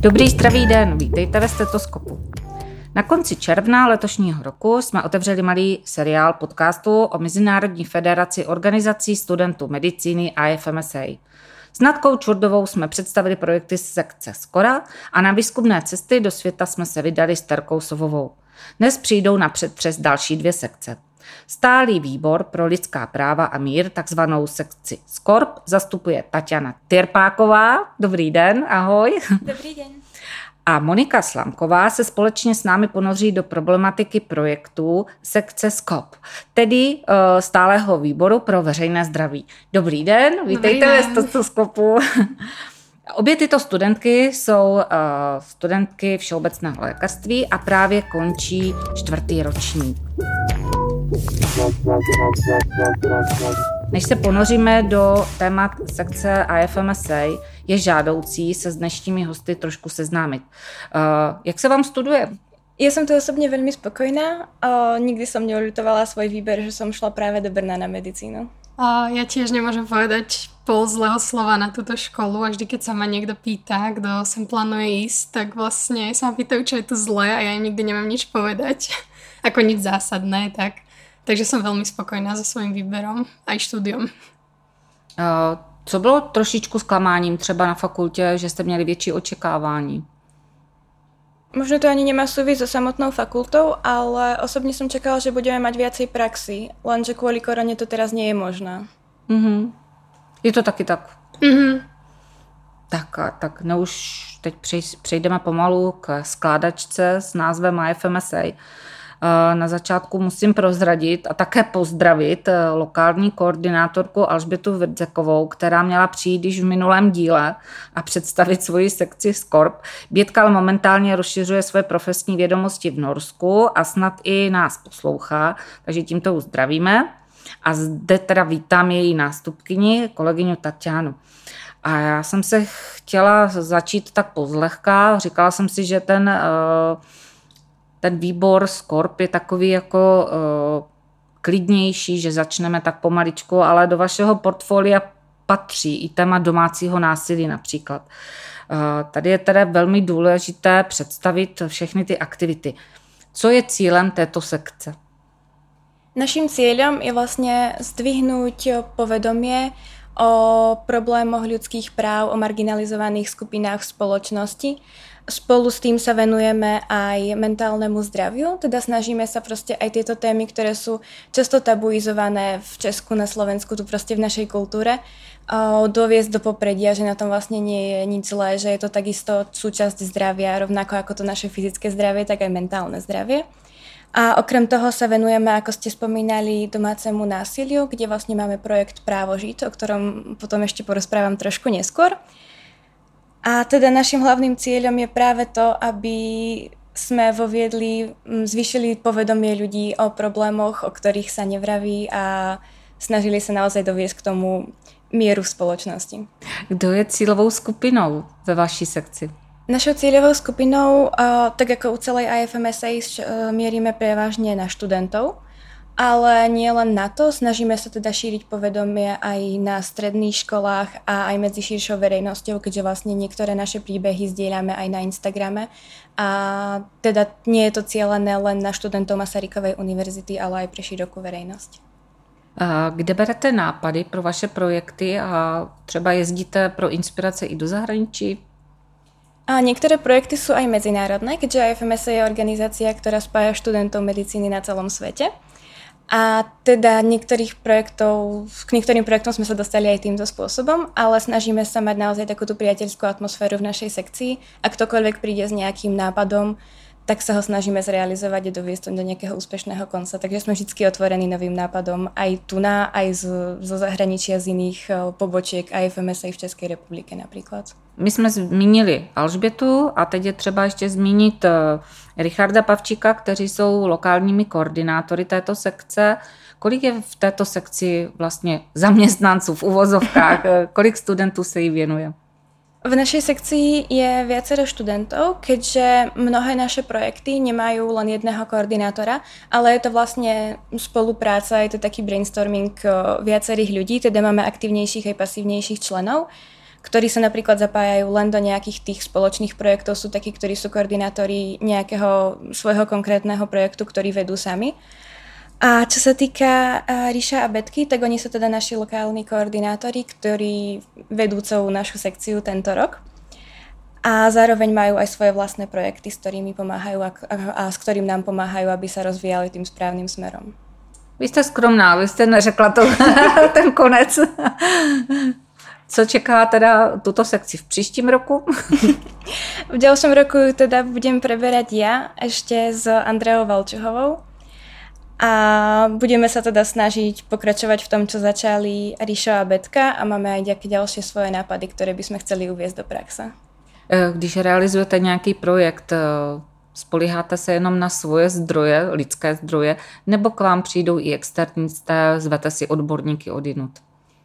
Dobrý zdravý den, vítejte ve stetoskopu. Na konci června letošního roku jsme otevřeli malý seriál podcastu o Mezinárodní federaci organizací studentů medicíny IFMSA. S Nadkou Čurdovou jsme představili projekty z sekce Skora a na výzkumné cesty do světa jsme se vydali s Terkou Sovovou. Dnes přijdou na předpřes další dvě sekce. Stálý výbor pro lidská práva a mír, takzvanou sekci SKORP, zastupuje Tatiana Tyrpáková. Dobrý den, ahoj. Dobrý den. A Monika Slamková se společně s námi ponoří do problematiky projektu sekce SKOP, tedy uh, stálého výboru pro veřejné zdraví. Dobrý den, vítejte ve stetoskopu. Obě tyto studentky jsou uh, studentky všeobecného lékařství a právě končí čtvrtý ročník. Než se ponoříme do témat sekce IFMSA, je žádoucí se s dnešními hosty trošku seznámit. Uh, jak se vám studuje? Ja som tu osobne veľmi spokojná. Uh, nikdy som neulutovala svoj výber, že som šla práve do Brna na medicínu. Uh, ja tiež nemôžem povedať pol zlého slova na túto školu a vždy, keď sa ma niekto pýta, kto sem plánuje ísť, tak vlastne sa ma pýtajú, čo je tu zlé a ja nikdy nemám nič povedať. Ako nič zásadné, tak Takže som veľmi spokojná so svým výberom aj štúdiom. Uh, co bylo trošičku zklamáním třeba na fakultě, že jste měli větší očekávání? Možno to ani nemá súvisť so samotnou fakultou, ale osobne som čakala, že budeme mať viacej praxi, lenže kvôli korone to teraz nie je možné. Mm-hmm. Je to taky tak. Mm-hmm. Tak, tak no už teď přejdeme pomalu k skládačce s názvem IFMSA. Na začátku musím prozradit a také pozdravit eh, lokální koordinátorku Alžbětu Verdzekovou, která měla přijít již v minulém díle a představit svoji sekci Skorp. Bětka ale momentálně rozšiřuje své profesní vědomosti v Norsku a snad i nás poslouchá, takže tímto uzdravíme. A zde teda vítám její nástupkyni, kolegyňu Tatianu. A já jsem se chtěla začít tak pozlehka. Říkala jsem si, že ten uh, ten výbor Skorp je takový jako uh, klidnější, že začneme tak pomaličku, ale do vašeho portfolia patří i téma domácího násilí například. Uh, tady je teda velmi důležité představit všechny ty aktivity. Co je cílem této sekce? Naším cieľom je vlastne zdvihnúť povedomie o problémoch ľudských práv, o marginalizovaných skupinách v spoločnosti Spolu s tým sa venujeme aj mentálnemu zdraviu, teda snažíme sa proste aj tieto témy, ktoré sú často tabuizované v Česku, na Slovensku, tu proste v našej kultúre, doviesť do popredia, že na tom vlastne nie je nič zlé, že je to takisto súčasť zdravia, rovnako ako to naše fyzické zdravie, tak aj mentálne zdravie. A okrem toho sa venujeme, ako ste spomínali, domácemu násiliu, kde vlastne máme projekt Právo žiť, o ktorom potom ešte porozprávam trošku neskôr. A teda našim hlavným cieľom je práve to, aby sme voviedli, zvýšili povedomie ľudí o problémoch, o ktorých sa nevraví a snažili sa naozaj doviesť k tomu mieru v spoločnosti. Kto je cílovou skupinou ve vaší sekci? Našou cieľovou skupinou, tak ako u celej IFMSA, mierime prevažne na študentov. Ale nie len na to, snažíme sa teda šíriť povedomie aj na stredných školách a aj medzi širšou verejnosťou, keďže vlastne niektoré naše príbehy zdieľame aj na Instagrame. A teda nie je to cieľené len na študentov Masarykovej univerzity, ale aj pre širokú verejnosť. Kde berete nápady pro vaše projekty a třeba jezdíte pro inspirace i do zahraničí? A niektoré projekty sú aj medzinárodné, keďže IFMS je organizácia, ktorá spája študentov medicíny na celom svete. A teda niektorých projektov, k niektorým projektom sme sa dostali aj týmto spôsobom, ale snažíme sa mať naozaj takúto priateľskú atmosféru v našej sekcii. A ktokoľvek príde s nejakým nápadom, tak sa ho snažíme zrealizovať a doviesť do nejakého úspešného konca. Takže sme vždy otvorení novým nápadom aj tu na, aj z, zo zahraničia z iných eh, pobočiek aj v Českej republike napríklad. My jsme zmínili Alžbětu a teď je třeba ještě zmínit eh, Richarda Pavčíka, kteří jsou lokálními koordinátory této sekce. Kolik je v této sekci vlastně zaměstnanců v uvozovkách? Kolik studentů se jí věnuje? V našej sekcii je viacero študentov, keďže mnohé naše projekty nemajú len jedného koordinátora, ale je to vlastne spolupráca, je to taký brainstorming viacerých ľudí, teda máme aktívnejších aj pasívnejších členov, ktorí sa napríklad zapájajú len do nejakých tých spoločných projektov, sú takí, ktorí sú koordinátori nejakého svojho konkrétneho projektu, ktorý vedú sami. A čo sa týka Ríša a Betky, tak oni sú teda naši lokálni koordinátori, ktorí vedú celú našu sekciu tento rok. A zároveň majú aj svoje vlastné projekty, s ktorými pomáhajú a, a s ktorým nám pomáhajú, aby sa rozvíjali tým správnym smerom. Vy jste skromná, vy jste neřekla to, ten konec. Co čeká teda tuto sekci v příštím roku? v ďalšom roku teda budem preberať ja ešte s Andreou Valčuhovou a budeme sa teda snažiť pokračovať v tom, čo začali Ríšo a Betka a máme aj nejaké ďalšie svoje nápady, ktoré by sme chceli uviezť do praxe. E, když realizujete nějaký projekt, e, spolíháte se jenom na svoje zdroje, lidské zdroje, nebo k vám přijdou i externisté, zvete si odborníky odinut?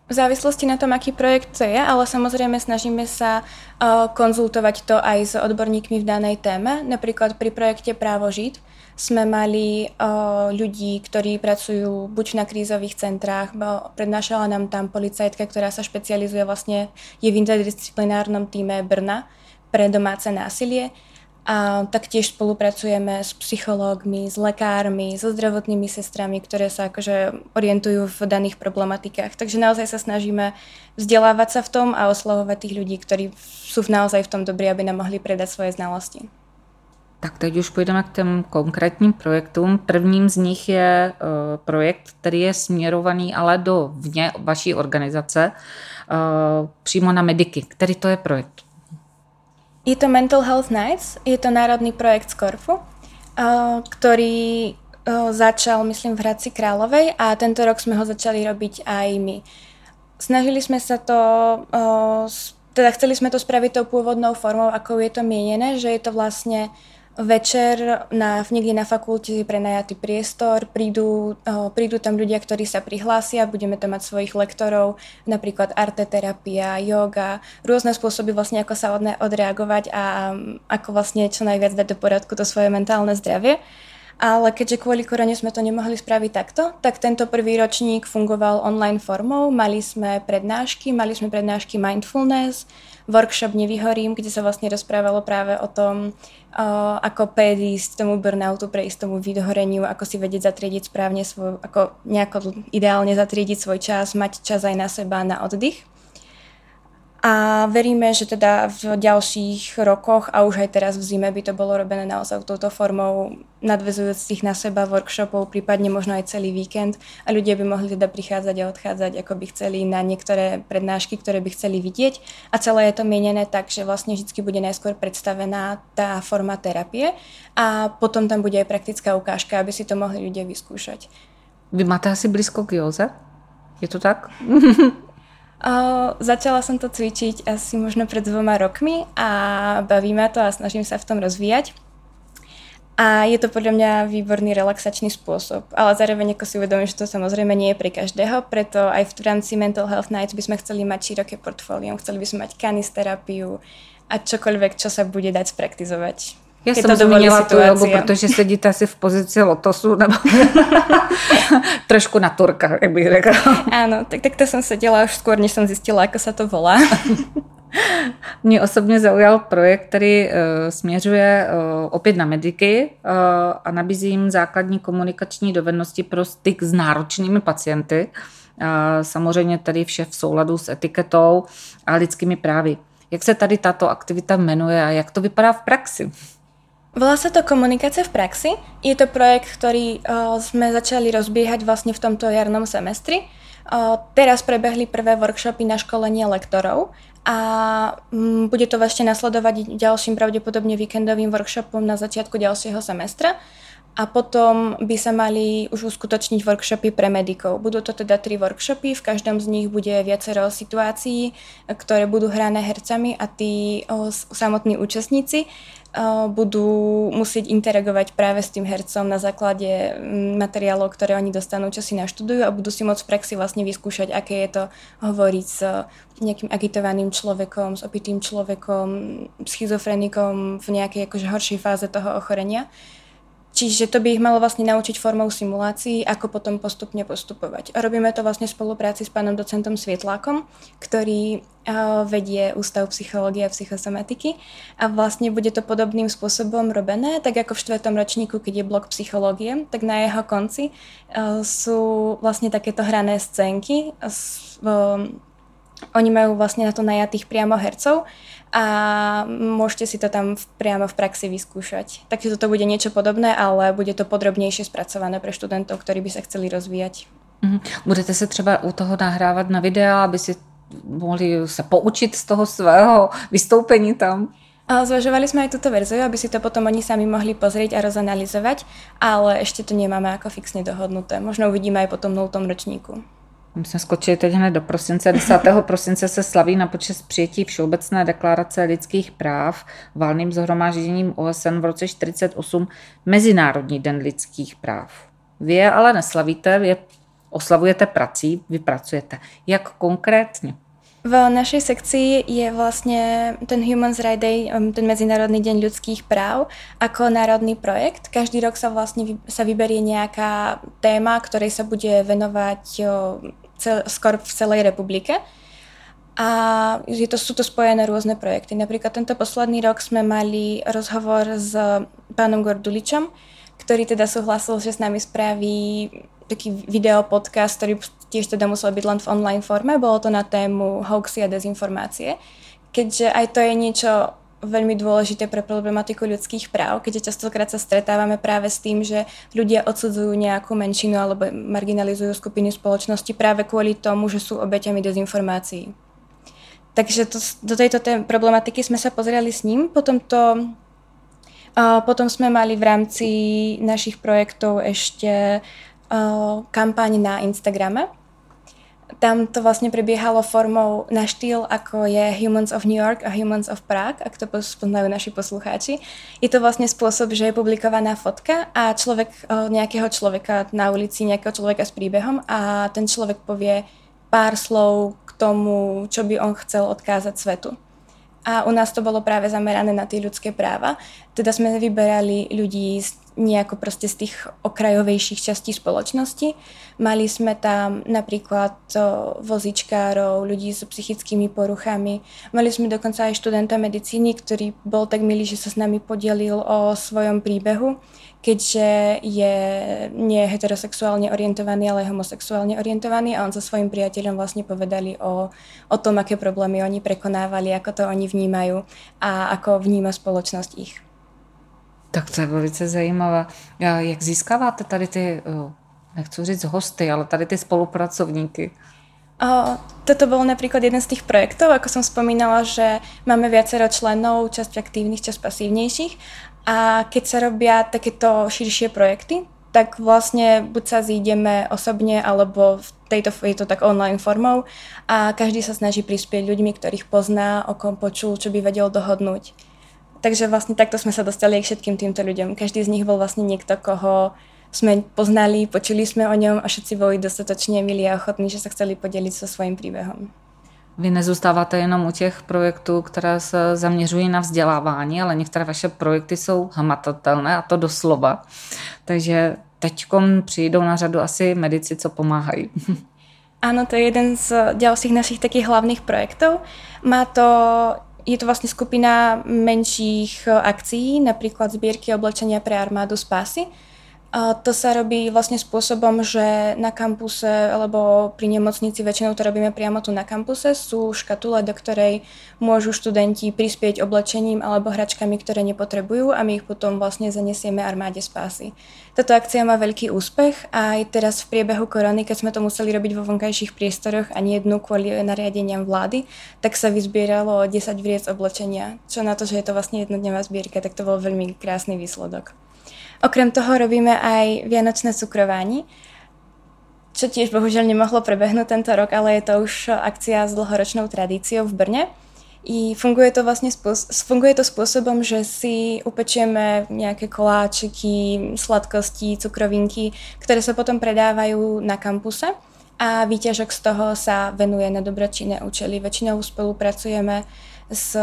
V závislosti na tom, aký projekt to je, ale samozrejme snažíme sa uh, konzultovať to aj s odborníkmi v danej téme. Napríklad pri projekte Právo žiť sme mali uh, ľudí, ktorí pracujú buď na krízových centrách, bo prednášala nám tam policajtka, ktorá sa špecializuje vlastne, je v interdisciplinárnom týme Brna pre domáce násilie a taktiež spolupracujeme s psychológmi, s lekármi, so zdravotnými sestrami, ktoré sa akože orientujú v daných problematikách. Takže naozaj sa snažíme vzdelávať sa v tom a oslovovať tých ľudí, ktorí sú naozaj v tom dobrí, aby nám mohli predať svoje znalosti. Tak teď už půjdeme k těm konkrétním projektům. Prvním z nich je uh, projekt, který je směrovaný ale do vně vaší organizace, uh, přímo na mediky. Který to je projekt? Je to Mental Health Nights, je to národný projekt z Korfu, uh, ktorý uh, začal, myslím, v Hradci Královej a tento rok sme ho začali robiť aj my. Snažili sme sa to uh, teda chceli sme to spraviť tou pôvodnou formou, ako je to mienené, že je to vlastne večer na, niekde na fakulte prenajatý priestor, prídu, prídu tam ľudia, ktorí sa prihlásia, budeme tam mať svojich lektorov, napríklad arteterapia, yoga, rôzne spôsoby vlastne, ako sa odreagovať a ako vlastne čo najviac dať do poriadku to svoje mentálne zdravie. Ale keďže kvôli korone sme to nemohli spraviť takto, tak tento prvý ročník fungoval online formou. Mali sme prednášky, mali sme prednášky mindfulness, workshop Nevyhorím, kde sa vlastne rozprávalo práve o tom, ako predísť tomu burnoutu, prejsť tomu vyhoreniu, ako si vedieť zatriediť správne svoj, ako nejako ideálne zatriediť svoj čas, mať čas aj na seba, na oddych. A veríme, že teda v ďalších rokoch a už aj teraz v zime by to bolo robené naozaj touto formou nadvezujúcich na seba workshopov, prípadne možno aj celý víkend a ľudia by mohli teda prichádzať a odchádzať, ako by chceli na niektoré prednášky, ktoré by chceli vidieť a celé je to mienené tak, že vlastne vždy bude najskôr predstavená tá forma terapie a potom tam bude aj praktická ukážka, aby si to mohli ľudia vyskúšať. Vy máte asi blízko k Joze? Je to tak? Začala som to cvičiť asi možno pred dvoma rokmi a baví ma to a snažím sa v tom rozvíjať. A je to podľa mňa výborný relaxačný spôsob, ale zároveň ako si uvedomím, že to samozrejme nie je pre každého, preto aj v rámci Mental Health Nights by sme chceli mať široké portfólium, chceli by sme mať kanisterapiu a čokoľvek, čo sa bude dať spraktizovať. Já jsem zmínila tu jogu, protože sedíte asi v pozici lotosu, nebo trošku na turka, jak bych řekla. Áno, tak, tak to jsem seděla už skôr, než jsem zjistila, ako sa to volá. Mě osobně zaujal projekt, který uh, směřuje uh, opět na mediky uh, a nabízí jim základní komunikační dovednosti pro styk s náročnými pacienty. Uh, samozřejmě tady vše v souladu s etiketou a lidskými právy. Jak se tady tato aktivita jmenuje a jak to vypadá v praxi? Volá sa to Komunikácia v praxi. Je to projekt, ktorý uh, sme začali rozbiehať vlastne v tomto jarnom semestri. Uh, teraz prebehli prvé workshopy na školenie lektorov a um, bude to ešte nasledovať ďalším pravdepodobne víkendovým workshopom na začiatku ďalšieho semestra. a potom by sa mali už uskutočniť workshopy pre medikov. Budú to teda tri workshopy, v každom z nich bude viacero situácií, ktoré budú hrané hercami a tí samotní účastníci budú musieť interagovať práve s tým hercom na základe materiálov, ktoré oni dostanú, čo si naštudujú a budú si môcť v praxi vlastne vyskúšať, aké je to hovoriť s nejakým agitovaným človekom, s opitým človekom, schizofrenikom v nejakej akože horšej fáze toho ochorenia. Čiže to by ich malo vlastne naučiť formou simulácií, ako potom postupne postupovať. Robíme to vlastne v spolupráci s pánom docentom Svietlákom, ktorý vedie Ústav psychológie a psychosomatiky a vlastne bude to podobným spôsobom robené, tak ako v štvrtom ročníku, keď je blok psychológie, tak na jeho konci sú vlastne takéto hrané scénky. Oni majú vlastne na to najatých priamo hercov a môžete si to tam priamo v praxi vyskúšať. Takže toto bude niečo podobné, ale bude to podrobnejšie spracované pre študentov, ktorí by sa chceli rozvíjať. Mhm. Budete se třeba u toho nahrávat na videa, aby si mohli sa poučiť z toho svého vystoupení tam? Zvažovali sme aj túto verziu, aby si to potom oni sami mohli pozrieť a rozanalizovať, ale ešte to nemáme ako fixne dohodnuté. Možno uvidíme aj po tom 0. ročníku. My jsme skočili teď hned do prosince. 10. prosince se slaví na počest přijetí Všeobecné deklarace lidských práv valným zhromážděním OSN v roce 48 Mezinárodní den lidských práv. Vy je ale neslavíte, vy je oslavujete prací, vy pracujete. Jak konkrétně? V našej sekcii je vlastne ten Human Rights Day, um, ten Medzinárodný deň ľudských práv, ako národný projekt. Každý rok sa vlastne sa vyberie nejaká téma, ktorej sa bude venovať cel, skoro v celej republike. A je to, sú to spojené rôzne projekty. Napríklad tento posledný rok sme mali rozhovor s pánom Gorduličom, ktorý teda súhlasil, že s nami spraví taký video podcast, ktorý tiež teda musel byť len v online forme. Bolo to na tému hoaxy a dezinformácie. Keďže aj to je niečo veľmi dôležité pre problematiku ľudských práv, keďže častokrát sa stretávame práve s tým, že ľudia odsudzujú nejakú menšinu alebo marginalizujú skupiny spoločnosti práve kvôli tomu, že sú obeťami dezinformácií. Takže to, do tejto problematiky sme sa pozreli s ním. Potom to potom sme mali v rámci našich projektov ešte kampaň na Instagrame. Tam to vlastne prebiehalo formou na štýl, ako je Humans of New York a Humans of Prague, ak to poznajú naši poslucháči. Je to vlastne spôsob, že je publikovaná fotka a človek, uh, nejakého človeka na ulici, nejakého človeka s príbehom a ten človek povie pár slov k tomu, čo by on chcel odkázať svetu. A u nás to bolo práve zamerané na tie ľudské práva. Teda sme vyberali ľudí z nejako proste z tých okrajovejších častí spoločnosti. Mali sme tam napríklad vozičkárov, ľudí so psychickými poruchami. Mali sme dokonca aj študenta medicíny, ktorý bol tak milý, že sa s nami podelil o svojom príbehu, keďže je nie heterosexuálne orientovaný, ale homosexuálne orientovaný a on so svojím priateľom vlastne povedali o, o tom, aké problémy oni prekonávali, ako to oni vnímajú a ako vníma spoločnosť ich. Tak to je velice zajímavé. Jak získáváte tady ty, nechci říct hosty, ale tady ty spolupracovníky? O, toto bol napríklad jeden z tých projektov, ako som spomínala, že máme viacero členov, časť aktívnych, časť pasívnejších a keď sa robia takéto širšie projekty, tak vlastne buď sa zídeme osobne, alebo v tejto, je to tak online formou a každý sa snaží prispieť ľuďmi, ktorých pozná, o kom počul, čo by vedel dohodnúť. Takže vlastne takto sme sa dostali k všetkým týmto ľuďom. Každý z nich bol vlastne niekto, koho sme poznali, počuli sme o ňom a všetci boli dostatočne milí a ochotní, že sa chceli podeliť so svojím príbehom. Vy nezůstáváte jenom u těch projektů, které se zaměřují na vzdělávání, ale některé vaše projekty jsou hmatatelné a to doslova. Takže teď přijdou na řadu asi medici, co pomáhají. Áno, to je jeden z ďalších našich takých hlavných projektov. Má to je to vlastne skupina menších e, akcií, napríklad zbierky oblečenia pre armádu Spásy. A to sa robí vlastne spôsobom, že na kampuse alebo pri nemocnici, väčšinou to robíme priamo tu na kampuse, sú škatule, do ktorej môžu študenti prispieť oblečením alebo hračkami, ktoré nepotrebujú a my ich potom vlastne zanesieme armáde spásy. Táto akcia má veľký úspech a aj teraz v priebehu korony, keď sme to museli robiť vo vonkajších priestoroch a nie jednu kvôli nariadeniam vlády, tak sa vyzbieralo 10 vriec oblečenia. Čo na to, že je to vlastne jednodňová zbierka, tak to bol veľmi krásny výsledok. Okrem toho robíme aj vianočné cukrování, čo tiež bohužiaľ nemohlo prebehnúť tento rok, ale je to už akcia s dlhoročnou tradíciou v Brne. I funguje to vlastne funguje to spôsobom, že si upečieme nejaké koláčiky, sladkosti, cukrovinky, ktoré sa potom predávajú na kampuse a výťažok z toho sa venuje na dobročinné účely. Väčšinou spolupracujeme s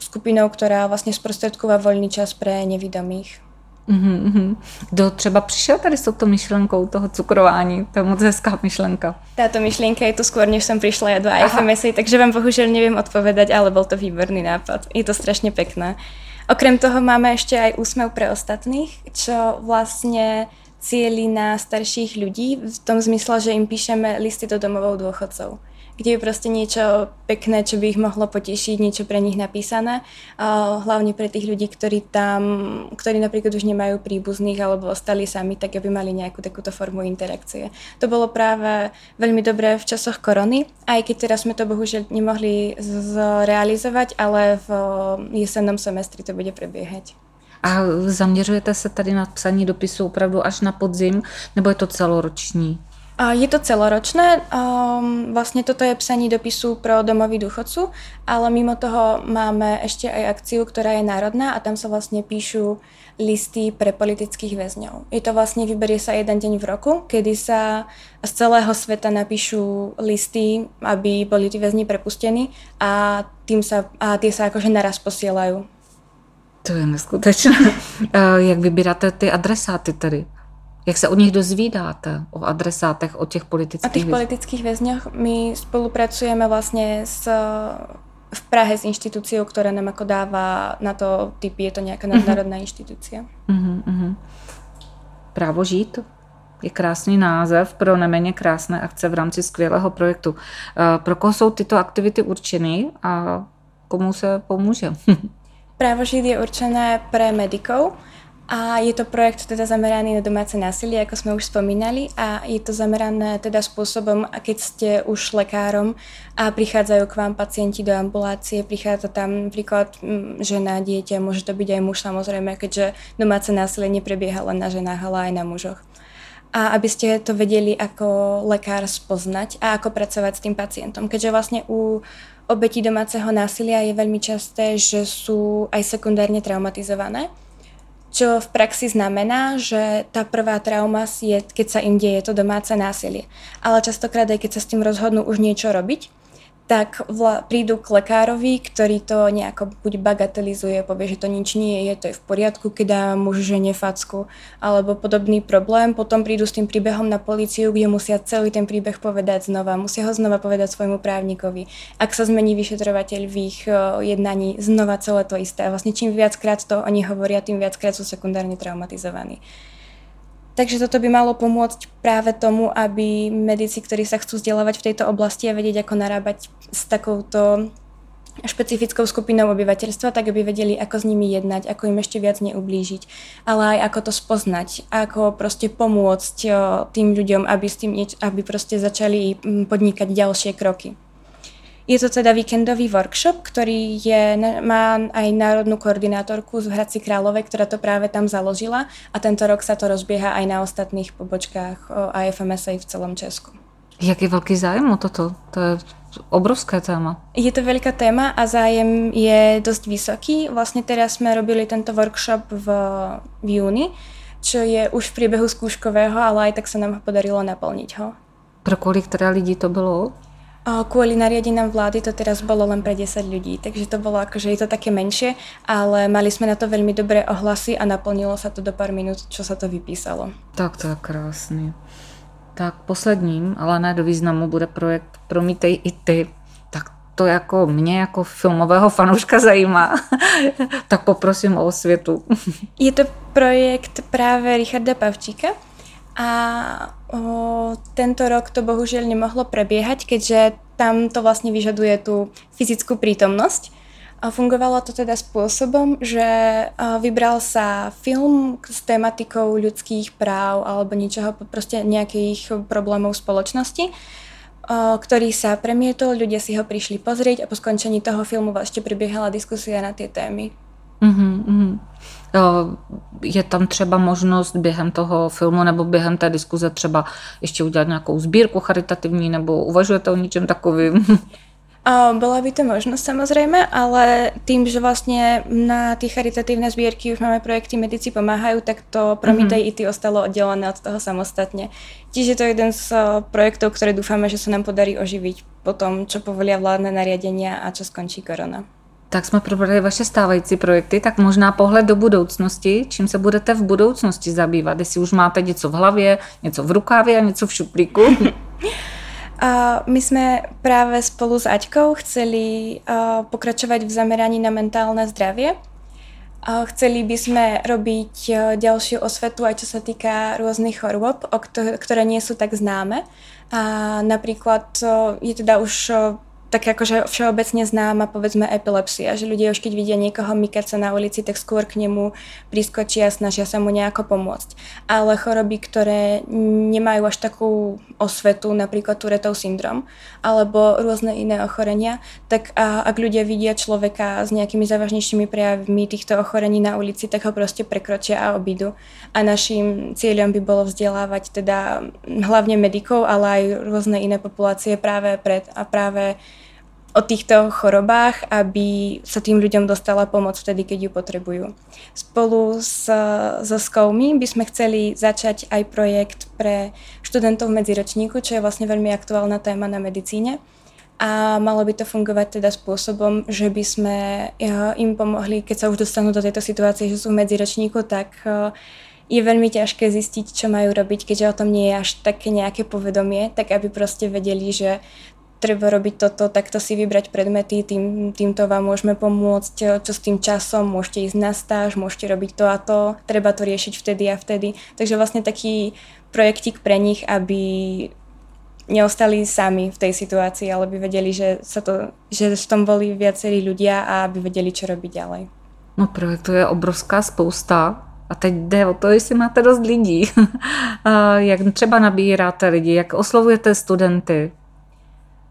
skupinou, ktorá vlastne sprostredkúva voľný čas pre nevidomých. Mm-hmm. Kdo třeba přišel tady s touto myšlenkou toho cukrování? To je moc hezká myšlenka. Táto myšlienka je tu skôr, než som prišla ja do IFMSA, takže vám bohužiaľ neviem odpovedať, ale bol to výborný nápad. Je to strašne pekné. Okrem toho máme ešte aj úsmev pre ostatných, čo vlastne cieli na starších ľudí v tom zmysle, že im píšeme listy do domovou dôchodcov kde je proste niečo pekné, čo by ich mohlo potešiť, niečo pre nich napísané. Hlavne pre tých ľudí, ktorí tam, ktorí napríklad už nemajú príbuzných alebo ostali sami, tak aby mali nejakú takúto formu interakcie. To bolo práve veľmi dobré v časoch korony, aj keď teraz sme to bohužiaľ nemohli zrealizovať, ale v jesennom semestri to bude prebiehať. A zaměřujete se tady na psaní dopisu opravdu až na podzim, nebo je to celoroční? Je to celoročné. Um, vlastne toto je psaní dopisu pro domový dôchodcu, ale mimo toho máme ešte aj akciu, ktorá je národná a tam sa vlastne píšu listy pre politických väzňov. Je to vlastne, vyberie sa jeden deň v roku, kedy sa z celého sveta napíšu listy, aby boli tí väzni prepustení a, tým sa, a tie sa akože naraz posielajú. To je neskutečné. Jak vybíráte ty adresáty tedy? Jak se o nich dozvídáte, o adresátech, o těch politických O tých politických väzňoch my spolupracujeme vlastne s, v Prahe s inštitúciou, ktorá nám ako dáva na to typy, je to nejaká mhm. nadnárodná uh-huh. inštitúcia. Uh-huh, uh-huh. Právo žít je krásný název pro neméně krásné akce v rámci skvělého projektu. Eh, pro koho jsou tyto aktivity určeny a komu se pomůže? Právo žít je určené pre medikov, a je to projekt teda zameraný na domáce násilie, ako sme už spomínali a je to zamerané teda spôsobom, keď ste už lekárom a prichádzajú k vám pacienti do ambulácie, prichádza tam napríklad mm, žena, dieťa, môže to byť aj muž samozrejme, keďže domáce násilie neprebieha len na ženách, ale aj na mužoch. A aby ste to vedeli ako lekár spoznať a ako pracovať s tým pacientom. Keďže vlastne u obetí domáceho násilia je veľmi časté, že sú aj sekundárne traumatizované čo v praxi znamená, že tá prvá trauma je, keď sa im deje to domáce násilie. Ale častokrát aj keď sa s tým rozhodnú už niečo robiť, tak vla, prídu k lekárovi, ktorý to nejako buď bagatelizuje, povie, že to nič nie je, to je v poriadku, keď dá muž žene facku, alebo podobný problém. Potom prídu s tým príbehom na policiu, kde musia celý ten príbeh povedať znova, musia ho znova povedať svojmu právnikovi. Ak sa zmení vyšetrovateľ v ich jednaní, znova celé to isté. A vlastne čím viackrát to oni hovoria, tým viackrát sú sekundárne traumatizovaní. Takže toto by malo pomôcť práve tomu, aby medici, ktorí sa chcú vzdelávať v tejto oblasti a vedieť, ako narábať s takouto špecifickou skupinou obyvateľstva, tak aby vedeli, ako s nimi jednať, ako im ešte viac neublížiť, ale aj ako to spoznať, ako proste pomôcť tým ľuďom, aby, s tým aby proste začali podnikať ďalšie kroky. Je to teda víkendový workshop, ktorý je, má aj národnú koordinátorku z Hradci Kráľovej, ktorá to práve tam založila a tento rok sa to rozbieha aj na ostatných pobočkách IFMSA v celom Česku. Jaký veľký zájem o toto? To je obrovská téma. Je to veľká téma a zájem je dosť vysoký. Vlastne teraz sme robili tento workshop v, v júni, čo je už v priebehu skúškového, ale aj tak sa nám podarilo naplniť ho. Pro kolik teda lidí to bylo? Kvôli nariadinám vlády to teraz bolo len pre 10 ľudí, takže to bolo akože je to také menšie, ale mali sme na to veľmi dobré ohlasy a naplnilo sa to do pár minút, čo sa to vypísalo. Tak to je krásný. Tak posledním, ale ne do významu, bude projekt Promítej i ty. Tak to jako mě jako filmového fanouška zajímá. tak poprosím o osvětu. je to projekt práve Richarda Pavčíka, a o, tento rok to bohužiaľ nemohlo prebiehať, keďže tam to vlastne vyžaduje tú fyzickú prítomnosť. A fungovalo to teda spôsobom, že vybral sa film s tematikou ľudských práv alebo ničoho, proste nejakých problémov spoločnosti, ktorý sa premietol, ľudia si ho prišli pozrieť a po skončení toho filmu ešte prebiehala diskusia na tie témy. Mm-hmm. Je tam třeba možnost během toho filmu nebo během té diskuze třeba ještě udělat nějakou sbírku charitativní nebo uvažujete o ničem takovým? Bola by to možnosť samozrejme, ale tým, že vlastne na tie charitatívne zbierky už máme projekty Medici pomáhajú, tak to Promitej mm-hmm. IT ostalo oddelené od toho samostatne. To je jeden z projektov, ktoré dúfame, že sa nám podarí oživiť po tom, čo povolia vládne nariadenia a čo skončí korona. Tak jsme probrali vaše stávající projekty, tak možná pohled do budoucnosti, čím se budete v budoucnosti zabývat, jestli už máte něco v hlavě, něco v rukávě a něco v šuplíku. my sme práve spolu s Aťkou chceli pokračovať v zameraní na mentálne zdravie. Chceli by sme robiť ďalšiu osvetu aj čo sa týka rôznych chorôb, ktoré nie sú tak známe. A napríklad je teda už tak akože všeobecne známa povedzme epilepsia, že ľudia už keď vidia niekoho mykať sa na ulici, tak skôr k nemu priskočia a snažia sa mu nejako pomôcť. Ale choroby, ktoré nemajú až takú osvetu, napríklad Turetov syndrom, alebo rôzne iné ochorenia, tak a, ak ľudia vidia človeka s nejakými závažnejšími prejavmi týchto ochorení na ulici, tak ho proste prekročia a obídu. A našim cieľom by bolo vzdelávať teda hlavne medikov, ale aj rôzne iné populácie práve pred a práve o týchto chorobách, aby sa tým ľuďom dostala pomoc vtedy, keď ju potrebujú. Spolu s, so Skoumi by sme chceli začať aj projekt pre študentov v medziročníku, čo je vlastne veľmi aktuálna téma na medicíne. A malo by to fungovať teda spôsobom, že by sme im pomohli, keď sa už dostanú do tejto situácie, že sú v medziročníku, tak eh, je veľmi ťažké zistiť, čo majú robiť, keďže o tom nie je až také nejaké povedomie, tak aby proste vedeli, že treba robiť toto, takto si vybrať predmety, tým, týmto vám môžeme pomôcť, čo s tým časom, môžete ísť na stáž, môžete robiť to a to, treba to riešiť vtedy a vtedy. Takže vlastne taký projektik pre nich, aby neostali sami v tej situácii, ale by vedeli, že, sa to, že v tom boli viacerí ľudia a aby vedeli, čo robiť ďalej. No projektu je obrovská spousta a teď jde o to, jestli máte dost lidí. jak třeba nabíráte lidi, jak oslovujete studenty,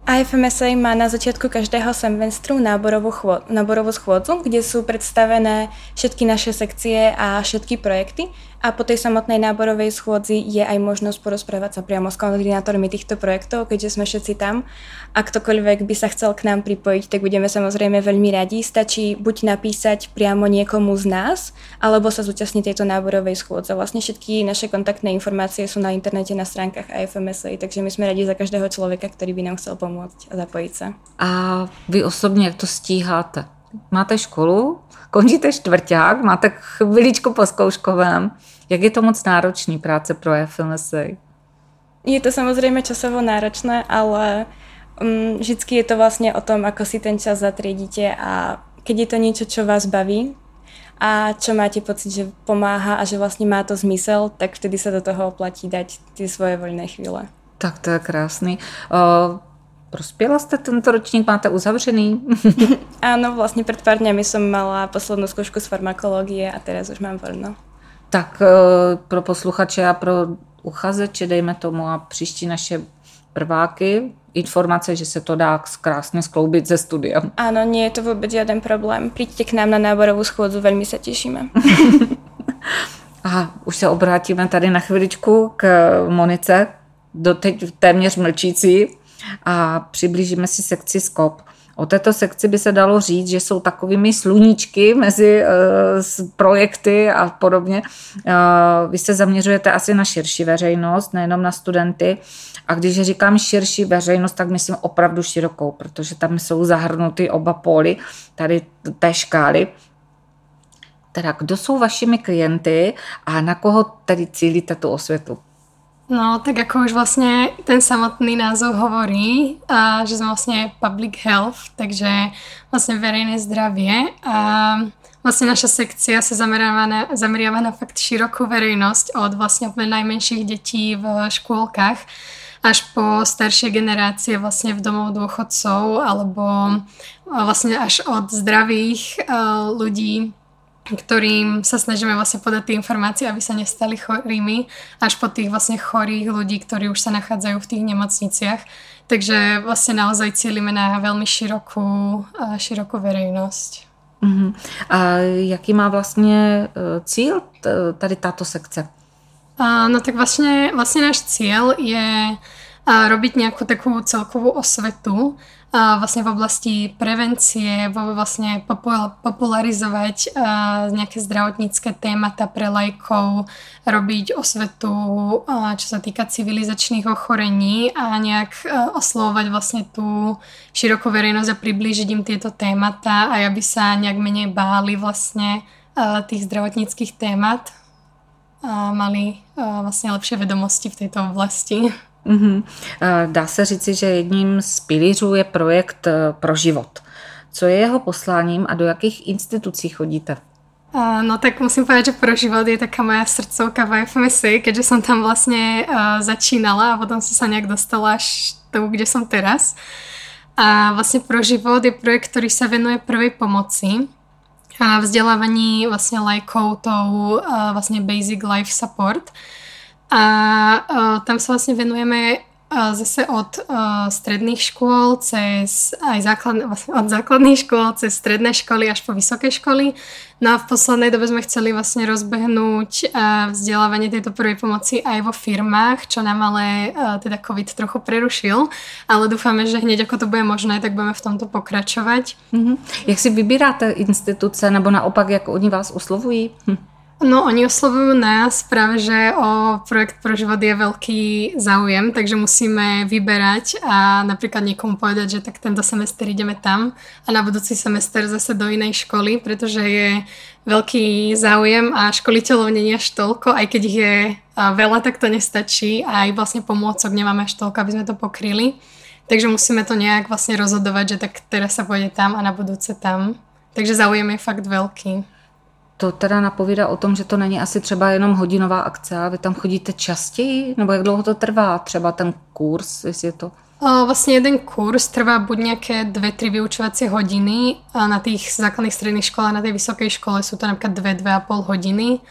IFMSA má na začiatku každého semestru náborovú, chvo- náborovú schôdzu, kde sú predstavené všetky naše sekcie a všetky projekty a po tej samotnej náborovej schôdzi je aj možnosť porozprávať sa priamo s koordinátormi týchto projektov, keďže sme všetci tam. A ktokoľvek by sa chcel k nám pripojiť, tak budeme samozrejme veľmi radi. Stačí buď napísať priamo niekomu z nás, alebo sa zúčastniť tejto náborovej schôdze. Vlastne všetky naše kontaktné informácie sú na internete na stránkach IFMSA, takže my sme radi za každého človeka, ktorý by nám chcel pomôcť a zapojiť sa. A vy osobne, jak to stíháte? Máte školu, končíte čtvrťák, máte chviličku po zkouškovém. Jak je to moc náročný práce pro FMSA? Je to samozrejme časovo náročné, ale um, vždycky je to vlastne o tom, ako si ten čas zatriedíte a keď je to niečo, čo vás baví a čo máte pocit, že pomáha a že vlastne má to zmysel, tak vtedy sa do toho oplatí dať tie svoje voľné chvíle. Tak to je krásny. Uh, Prospěla jste tento ročník, máte uzavřený? Áno, vlastne pred pár dňami som mala poslednú skúšku z farmakológie a teraz už mám voľno. Tak e, pro posluchače a pro uchazeče, dejme tomu, a příští naše prváky, informace, že se to dá krásne skloubit ze studia. Áno, nie je to vôbec žiaden problém. Príďte k nám na náborovú schôdzu, veľmi sa tešíme. A už se obrátíme tady na chviličku k Monice, doteď téměř mlčící a přiblížíme si sekci SKOP. O této sekci by se dalo říct, že jsou takovými sluníčky mezi uh, projekty a podobně. Uh, vy se zaměřujete asi na širší veřejnost, nejenom na studenty. A když říkám širší veřejnost, tak myslím opravdu širokou, protože tam jsou zahrnuty oba póly tady té škály. Teda kdo jsou vašimi klienty a na koho tedy cílíte tu osvětu? No, tak ako už vlastne ten samotný názov hovorí, a že sme vlastne public health, takže vlastne verejné zdravie a vlastne naša sekcia sa zameriava na, zameriava na fakt širokú verejnosť od vlastne najmenších detí v škôlkach až po staršie generácie vlastne v domov dôchodcov alebo vlastne až od zdravých ľudí ktorým sa snažíme vlastne podať tie informácie, aby sa nestali chorými, až po tých vlastne chorých ľudí, ktorí už sa nachádzajú v tých nemocniciach. Takže vlastne naozaj cílime na veľmi širokú, širokú verejnosť. Uh-huh. A jaký má vlastně cíl tady táto sekce? No tak vlastně, vlastně náš cíl je uh, robiť nejakú takú celkovú osvetu vlastne v oblasti prevencie, vlastne popularizovať nejaké zdravotnícke témata pre lajkov, robiť osvetu, čo sa týka civilizačných ochorení a nejak oslovovať vlastne tú širokú verejnosť a priblížiť im tieto témata a aby sa nejak menej báli vlastne tých zdravotníckých témat a mali vlastne lepšie vedomosti v tejto oblasti. Mm-hmm. Dá se říci, že jedním z pilířů je projekt eh, pro život. Co je jeho posláním a do jakých institucí chodíte? No tak musím povedať, že pro život je taká moja srdcovka v FMSI, keďže som tam vlastne uh, začínala a potom som sa nejak dostala až tu, kde som teraz. A vlastne pro život je projekt, ktorý sa venuje prvej pomoci a vzdelávaní vlastne lajkov tou uh, vlastne basic life support. A uh, tam sa vlastne venujeme uh, zase od uh, stredných škôl cez aj základ, vlastne od základných škôl cez stredné školy až po vysoké školy. No a v poslednej dobe sme chceli vlastne rozbehnúť uh, vzdelávanie tejto prvej pomoci aj vo firmách, čo nám ale uh, teda COVID trochu prerušil, ale dúfame, že hneď ako to bude možné, tak budeme v tomto pokračovať. Mm-hmm. Jak si vybíráte instituce, nebo naopak, jak oni vás oslovují? Hm. No, oni oslovujú nás práve, že o projekt pro život je veľký záujem, takže musíme vyberať a napríklad niekomu povedať, že tak tento semester ideme tam a na budúci semester zase do inej školy, pretože je veľký záujem a školiteľov nie je až toľko, aj keď ich je veľa, tak to nestačí a aj vlastne pomôcok nemáme až toľko, aby sme to pokryli. Takže musíme to nejak vlastne rozhodovať, že tak teraz sa pôjde tam a na budúce tam. Takže záujem je fakt veľký to teda napovídá o tom, že to není asi třeba jenom hodinová akce, a vy tam chodíte častěji, nebo jak dlouho to trvá, třeba ten kurz, jestli je to? Vlastne jeden kurz trvá buď nejaké dve, tri vyučovacie hodiny a na tých základných stredných školách, na tej vysokej škole sú to napríklad dve, dve a pol hodiny